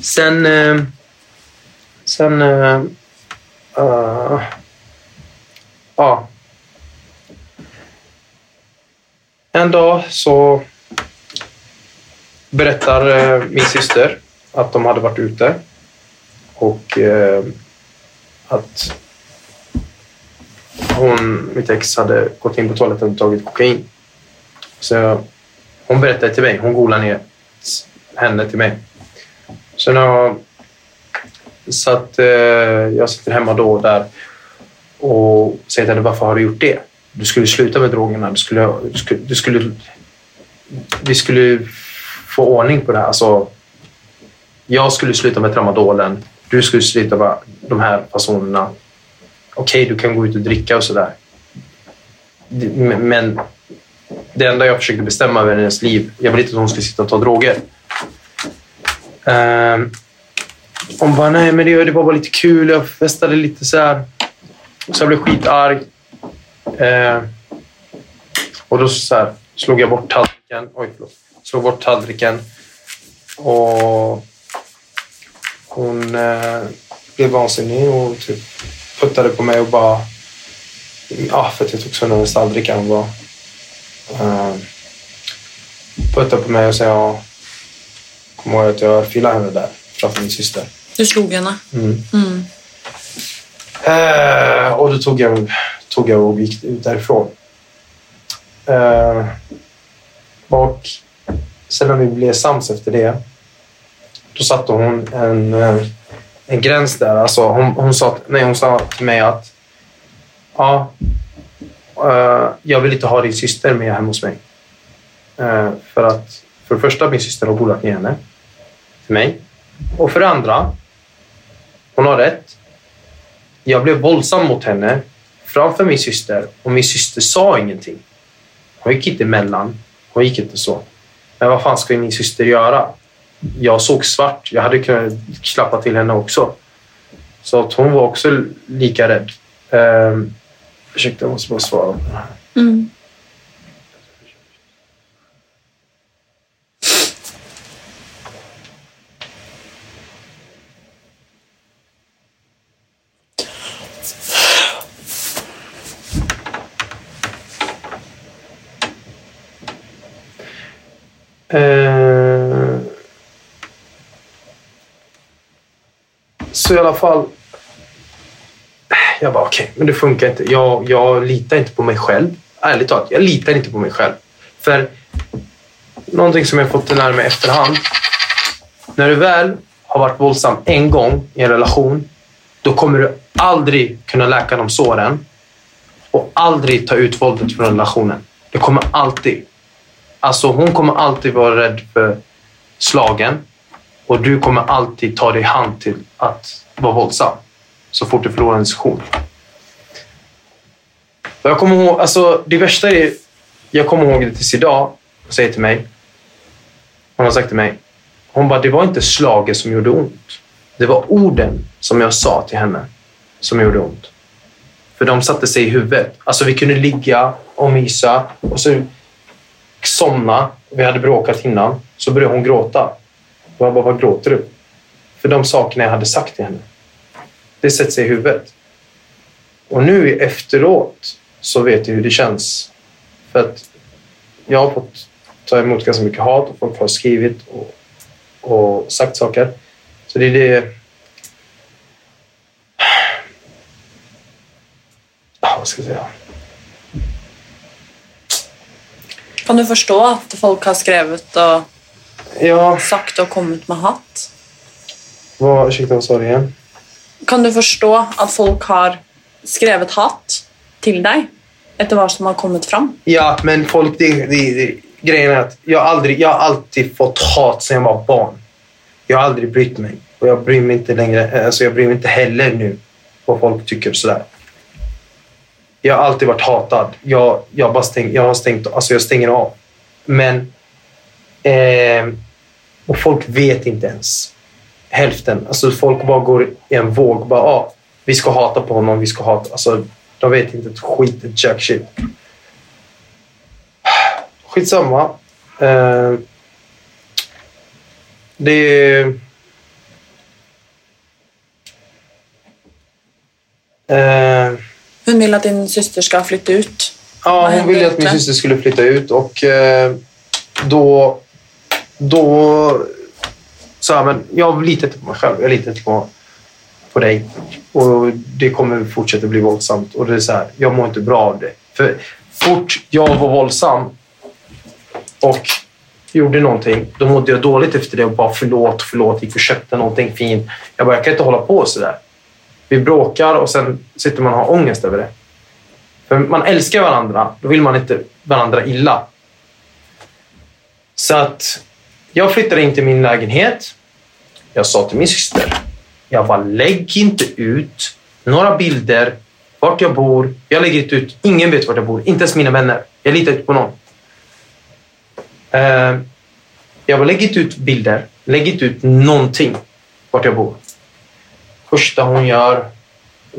D: Sen... Eh, sen... Eh, uh, ja. En dag så berättar eh, min syster att de hade varit ute och eh, att hon, mitt ex hade gått in på toaletten och tagit kokain. Så hon berättade till mig. Hon golade ner henne till mig. Så när jag satt, eh, jag sitter hemma då och där och säger till henne varför har du gjort det? Du skulle sluta med drogerna. Du skulle, du skulle, du skulle, vi skulle få ordning på det här. Alltså, jag skulle sluta med tramadolen. Du skulle sluta med de här personerna. Okej, okay, du kan gå ut och dricka och sådär. Men det enda jag försökte bestämma över hennes liv, jag ville inte att hon skulle sitta och ta droger. Um, hon bara, nej men det, det var bara lite kul. Jag festade lite så här. Så jag blev skitarg. Uh, och då så här, slog jag bort tallriken. Oj, förlåt. Slog bort tallriken. Och hon uh, blev vansinnig och typ puttade på mig och bara... Ja, för att jag tog sönder hennes tallrikar. Hon bara... Uh, puttade på mig och sa ja, kommer ihåg att jag filade henne där framför min syster.
C: Du slog henne?
D: Mm. Mm. Eh, och då tog jag, tog jag och gick ut därifrån. Eh, och sen när vi blev sams efter det, då satte hon en, eh, en gräns där. Alltså hon, hon, sa, nej, hon sa till mig att ja, eh, jag vill inte ha din syster med hemma hos mig. Eh, för att för det första, min syster har golat ner henne till mig. Och för det andra, hon har rätt. Jag blev våldsam mot henne framför min syster och min syster sa ingenting. Hon gick inte emellan. Hon gick inte så. Men vad fan ska min syster göra? Jag såg svart. Jag hade kunnat klappa till henne också. Så att hon var också lika rädd. Um, ursäkta, jag måste bara svara på det här. Mm. Så i alla fall. Jag bara okej, okay, men det funkar inte. Jag, jag litar inte på mig själv. Ärligt talat, jag litar inte på mig själv. För någonting som jag fått lära mig efterhand. När du väl har varit våldsam en gång i en relation, då kommer du aldrig kunna läka de såren och aldrig ta ut våldet från relationen. Det kommer alltid. Alltså hon kommer alltid vara rädd för slagen och du kommer alltid ta dig hand till att vara våldsam så fort du förlorar en diskussion. Jag kommer ihåg, alltså det värsta är, jag kommer ihåg det tills idag. Hon säger till mig, hon har sagt till mig, hon bara, det var inte slaget som gjorde ont. Det var orden som jag sa till henne som gjorde ont. För de satte sig i huvudet. Alltså vi kunde ligga och mysa och så somna. Vi hade bråkat innan. Så började hon gråta. Och jag bara, vad gråter du? För de sakerna jag hade sagt till henne. Det sätter sig i huvudet. Och nu efteråt så vet jag hur det känns. För att jag har fått ta emot ganska mycket hat och folk har skrivit och, och sagt saker. Så det är det... Ja, vad ska jag säga?
C: Kan du förstå att folk har skrivit och
D: ja.
C: sagt och kommit med hat?
D: Vad, ursäkta, vad sa du igen?
C: Kan du förstå att folk har skrivit hat till dig efter vad som har kommit fram?
D: Ja, men folk, det, det, det, grejen är att jag, aldrig, jag har alltid fått hat sedan jag var barn. Jag har aldrig brytt mig. Och jag bryr mig inte längre. Alltså jag bryr mig inte heller nu vad folk tycker sådär. Jag har alltid varit hatad. Jag, jag, bara stäng, jag har stängt alltså jag stänger av. Men... Eh, och folk vet inte ens. Hälften. Alltså folk bara går i en våg. Bara, ah, vi ska hata på honom, vi ska hata. Alltså, de vet inte ett skit, ett jack shit. Skitsamma. Eh, det är... Eh,
C: hon vill att din syster ska flytta ut.
D: Ja, hon ville att min syster skulle flytta ut och eh, då då sa jag, men jag litar inte på mig själv. Jag litar inte på, på dig. Och det kommer fortsätta bli våldsamt. Och det är så här, jag mår inte bra av det. För fort jag var våldsam och gjorde någonting, då mådde jag dåligt efter det och bara förlåt, förlåt, gick och köpte någonting fint. Jag bara, jag kan inte hålla på så där. Vi bråkar och sen sitter man och har ångest över det. För man älskar varandra, då vill man inte varandra illa. Så att jag flyttade in till min lägenhet. Jag sa till min syster, jag bara lägg inte ut några bilder vart jag bor. Jag lägger inte ut, ingen vet vart jag bor, inte ens mina vänner. Jag litar inte på någon. Eh, jag bara lägg inte ut bilder, lägg inte ut någonting vart jag bor. Första hon gör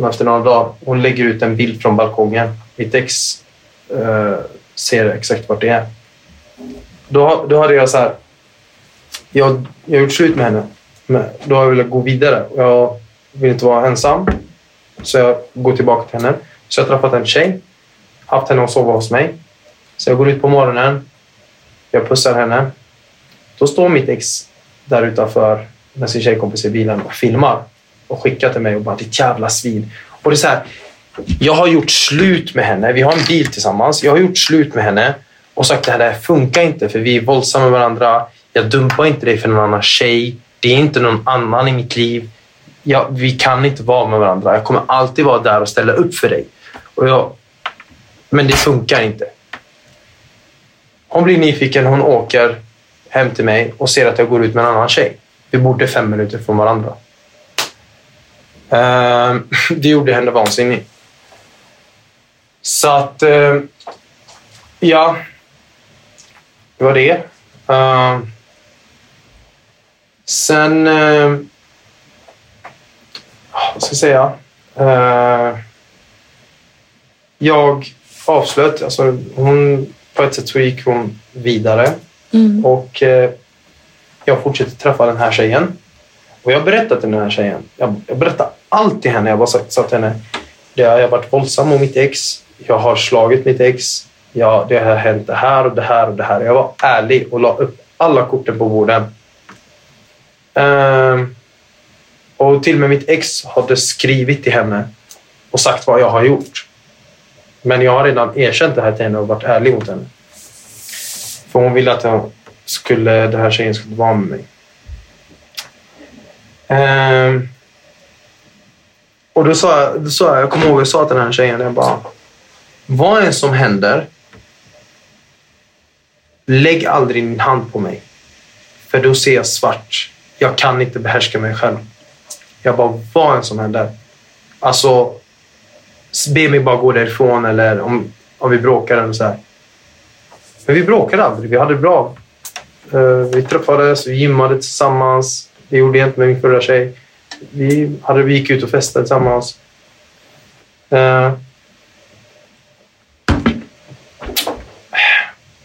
D: efter några dagar, hon lägger ut en bild från balkongen. Mitt ex eh, ser exakt vart det är. Då, då hade jag så här, jag, jag har gjort slut med henne. Men då har jag velat gå vidare. Jag vill inte vara ensam. Så jag går tillbaka till henne. Så jag har träffat en tjej. Haft henne att sova hos mig. Så jag går ut på morgonen. Jag pussar henne. Då står mitt ex där utanför med sin tjejkompis i bilen och filmar. Och skickar till mig och bara “ditt jävla svin”. Och det är så här, jag har gjort slut med henne. Vi har en bil tillsammans. Jag har gjort slut med henne och sagt att det här funkar inte för vi är våldsamma med varandra. Jag dumpar inte dig för någon annan tjej. Det är inte någon annan i mitt liv. Jag, vi kan inte vara med varandra. Jag kommer alltid vara där och ställa upp för dig. Och jag, men det funkar inte. Hon blir nyfiken. Hon åker hem till mig och ser att jag går ut med en annan tjej. Vi bodde fem minuter från varandra. Uh, det gjorde henne vansinnig. Så att... Uh, ja. Det var det. Ehm, Sen... Uh, vad ska jag säga? Uh, jag avslöt. Alltså hon, på ett sätt så gick hon vidare. Mm. Och uh, jag fortsatte träffa den här tjejen. Och jag berättade till den här tjejen. Jag, jag berättade allt till henne. Jag bara sagt, sa till henne. Det har jag varit våldsam mot mitt ex. Jag har slagit mitt ex ja, det har hänt det här och det här och det här. Jag var ärlig och la upp alla korten på borden. Ehm, och till och med mitt ex hade skrivit till henne och sagt vad jag har gjort. Men jag har redan erkänt det här till henne och varit ärlig mot henne. För hon ville att jag skulle, den här tjejen skulle vara med mig. Um, och då sa jag, då sa jag, jag kommer ihåg att jag sa till den här tjejen, jag bara, vad än som händer Lägg aldrig din hand på mig. För då ser jag svart. Jag kan inte behärska mig själv. Jag bara, vad än som händer. Alltså, be mig bara gå därifrån eller om, om vi bråkar eller så här. Men vi bråkade aldrig. Vi hade det bra. Uh, vi träffades, vi gymmade tillsammans. Det gjorde jag inte med min förra tjej. Vi, hade, vi gick ut och festade tillsammans. Uh,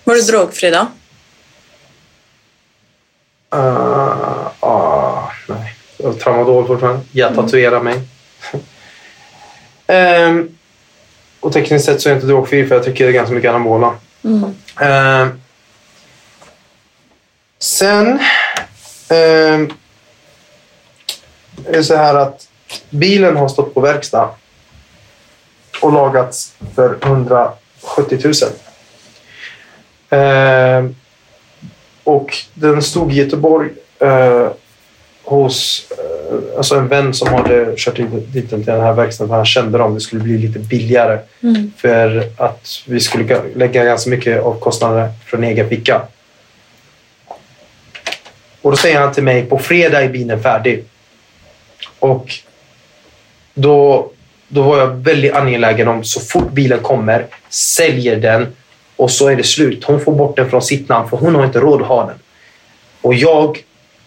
C: Var du drogfri då?
D: Uh, har tramadol fortfarande. Jag mm. tatuerar mig. um, och tekniskt sett så är jag inte drogfri för jag tycker ganska mycket anabola. Mm. Uh, sen um, är det så här att bilen har stått på verkstad och lagats för 170 000. Eh, och den stod i Göteborg eh, hos eh, alltså en vän som hade kört dit den till den här verkstaden. Han kände dem. Det skulle bli lite billigare mm. för att vi skulle lägga ganska mycket av kostnaderna från egen ficka. Och då säger han till mig på fredag är bilen färdig. Och då, då var jag väldigt angelägen om så fort bilen kommer, säljer den och så är det slut. Hon får bort den från sitt namn för hon har inte råd att ha den. Och jag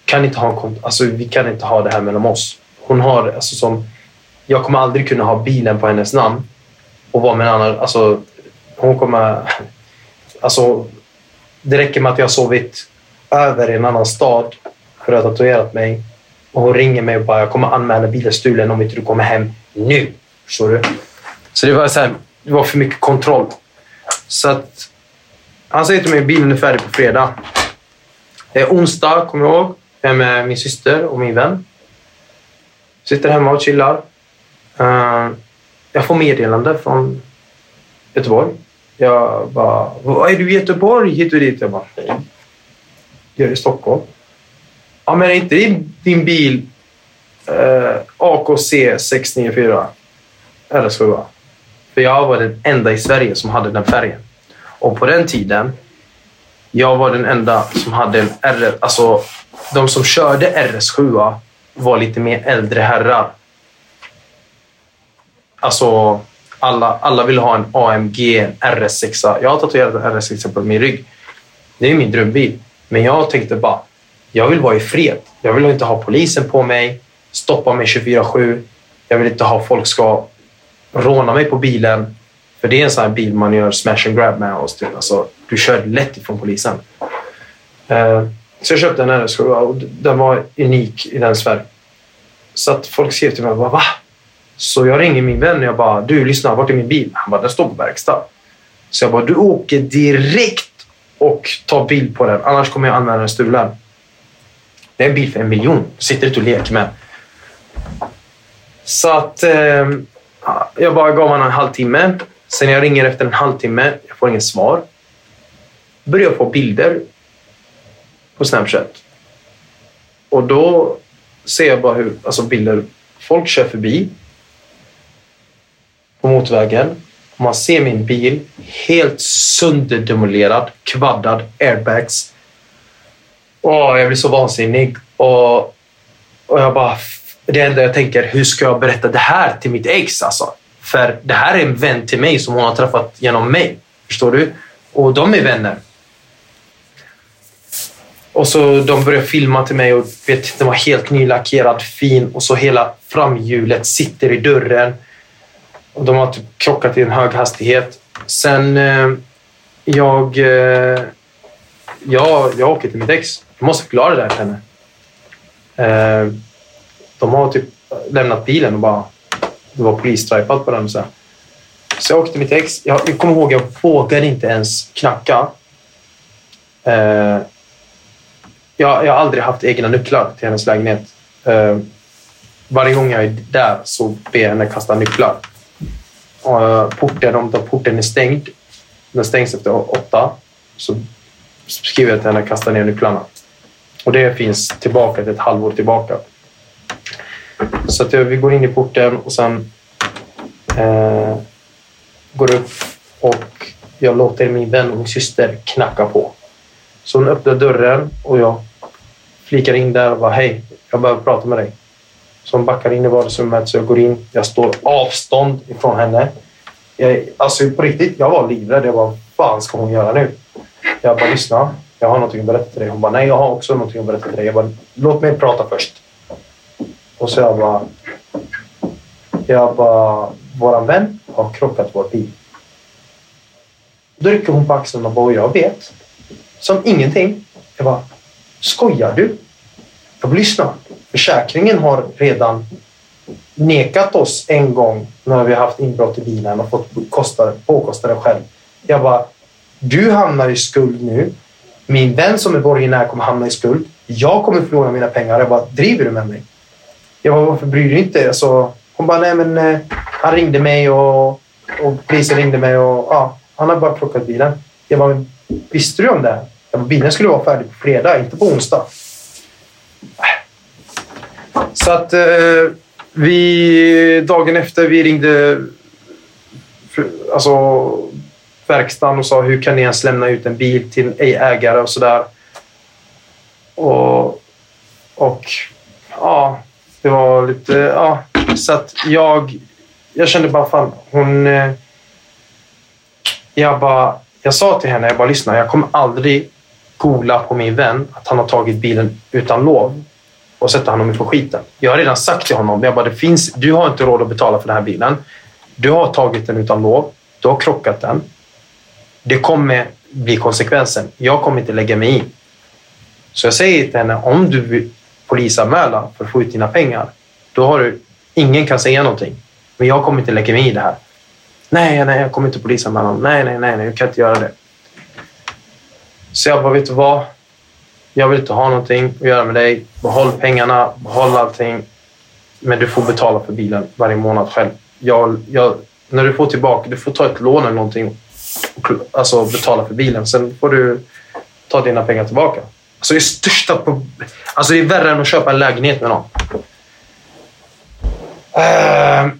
D: kan inte ha en alltså vi kan inte ha det här mellan oss. Hon har alltså som, jag kommer aldrig kunna ha bilen på hennes namn och vara med en annan. Alltså, hon kommer, alltså, det räcker med att jag har sovit över i en annan stad för att ha tatuerat mig och hon ringer mig och bara jag kommer anmäla bilen stulen om inte du kommer hem nu. Förstår du? Så det var, så här, det var för mycket kontroll. Så att, han säger till mig att bilen är färdig på fredag. Det är onsdag, kommer jag ihåg. Jag är med min syster och min vän. Sitter hemma och chillar. Eh, jag får meddelande från Göteborg. Jag bara, vad är du i Göteborg? Hit och dit. Jag bara, nej. Jag är i Stockholm. Ja, men är inte din, din bil eh, AKC 694 RS7? För jag var den enda i Sverige som hade den färgen. Och på den tiden, jag var den enda som hade en R, Alltså, de som körde RS7 var lite mer äldre herrar. Alltså, alla, alla vill ha en AMG, en RS6. Jag har tatuerat en RS6 på min rygg. Det är min drömbil. Men jag tänkte bara, jag vill vara i fred. Jag vill inte ha polisen på mig, stoppa mig 24-7. Jag vill inte ha folk ska råna mig på bilen. För det är en sån här bil man gör smash and grab med. Oss, typ. alltså, du kör lätt ifrån polisen. Uh, så jag köpte en RS7 och den var unik i den sfären. Så att folk skrev till mig bara, va? Så jag ringer min vän och jag bara, du lyssna, vart är min bil? Han bara, den står på verkstad. Så jag bara, du åker direkt och tar bild på den, annars kommer jag använda den stulen. Det är en bil för en miljon. Sitter inte och leker med. Så att eh, jag bara gav honom en halvtimme. Sen jag ringer efter en halvtimme, jag får inget svar. Börjar få bilder på Snapchat. Och då ser jag bara hur alltså bilder, folk kör förbi på motorvägen. Man ser min bil helt sönderdemolerad, kvaddad, airbags. Åh, jag blir så vansinnig. Och, och jag bara, det enda jag tänker, hur ska jag berätta det här till mitt ex? Alltså? För det här är en vän till mig som hon har träffat genom mig. Förstår du? Och de är vänner. Och så de började filma till mig och vet, den var helt nylackerad, fin och så hela framhjulet sitter i dörren. Och de har typ krockat i en hög hastighet. Sen eh, jag, eh, jag, jag åker till mitt ex. Jag måste förklara det här för henne. Eh, de har typ lämnat bilen och bara... Det var polisstripad på den. Så, så jag åkte till mitt ex. Jag, jag kommer ihåg jag vågade inte ens knacka. Eh, jag, jag har aldrig haft egna nycklar till hennes lägenhet. Uh, varje gång jag är där så ber jag henne kasta nycklar. Uh, porten, om porten är stängd, den stängs efter åtta, så skriver jag till henne att kasta ner nycklarna. Och det finns tillbaka till ett halvår tillbaka. Så att eh, vi går in i porten och sen eh, går upp och jag låter min vän och min syster knacka på. Så hon öppnar dörren och jag flikar in där och bara hej, jag behöver prata med dig. Så hon backar in i vardagsrummet så jag går in. Jag står avstånd ifrån henne. Jag, alltså på riktigt, jag var livrädd. Jag bara, vad fan ska hon göra nu? Jag bara, lyssna. Jag har någonting att berätta till dig. Hon bara, nej, jag har också någonting att berätta till dig. Jag bara, låt mig prata först. Och så jag bara, jag bara, våran vän har krockat vår bil. Då rycker hon på axeln och bara, jag vet. Som ingenting. Jag bara, skojar du? Jag bara, lyssna. Försäkringen har redan nekat oss en gång när vi har haft inbrott i bilen och fått kostar, påkosta det själv. Jag bara, du hamnar i skuld nu. Min vän som är borgenär kommer hamna i skuld. Jag kommer förlora mina pengar. Jag bara, driver du med mig? Jag bara, varför bryr du dig inte? Alltså, hon bara, nej men eh, han ringde mig och, och polisen ringde mig och ja, han har bara plockat bilen. Jag bara, visste du om det? Bilen skulle vara färdig på fredag, inte på onsdag. Så att eh, vi dagen efter vi ringde alltså, verkstaden och sa hur kan ni ens lämna ut en bil till en ägare och sådär. Och, och ja, det var lite... Ja, så att jag, jag kände bara fan, hon... Eh, jag bara, jag sa till henne, jag bara lyssna, jag kommer aldrig gola på min vän att han har tagit bilen utan lov och sätta honom på skiten. Jag har redan sagt till honom, jag bara, det finns, du har inte råd att betala för den här bilen. Du har tagit den utan lov. Du har krockat den. Det kommer bli konsekvensen. Jag kommer inte lägga mig i. Så jag säger till henne, om du vill polisanmäla för att få ut dina pengar, då har du, ingen kan säga någonting. Men jag kommer inte lägga mig i det här. Nej, nej, jag kommer inte polisanmäla. Nej, nej, nej, nej, jag kan inte göra det. Så jag bara, vet du vad? Jag vill inte ha någonting att göra med dig. Behåll pengarna, behåll allting. Men du får betala för bilen varje månad själv. Jag, jag, när du får tillbaka, du får ta ett lån eller någonting. Alltså betala för bilen. Sen får du ta dina pengar tillbaka. Alltså det är största Alltså det är värre än att köpa en lägenhet med någon. Uh,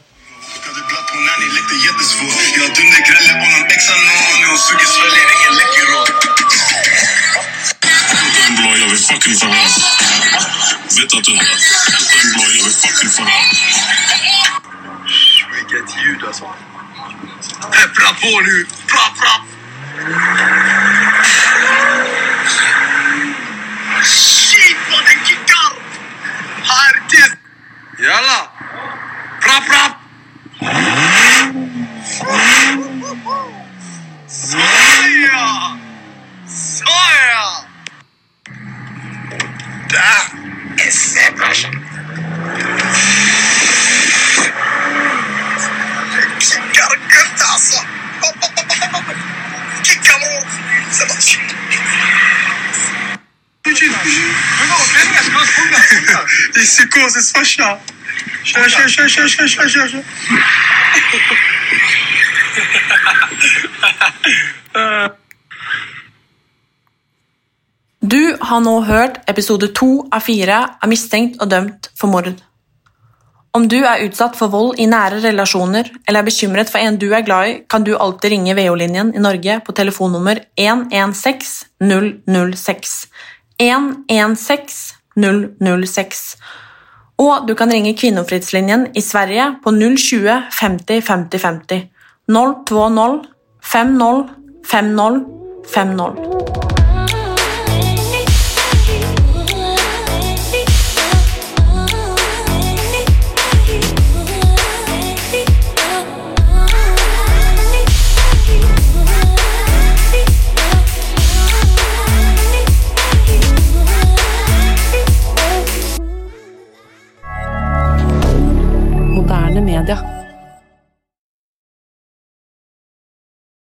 D: fucking förhör. Vet att du hör. En blå, jag vill fucking förhör. Vilket ljud alltså. Peppra på nu! Kör, kör, kör, kör, kör, kör, kör.
C: Du har nå hørt episode to av fire av Mistenkt og dømt for mord. Om du er utsatt for vold i nære relasjoner eller er bekymret for en du er glad i, kan du alltid ringe VO-linjen i Norge på telefonnummer 116 006. 116 006. Och du kan ringa Kvinnofridslinjen i Sverige på 020 50 50 50. 020 50 50 50.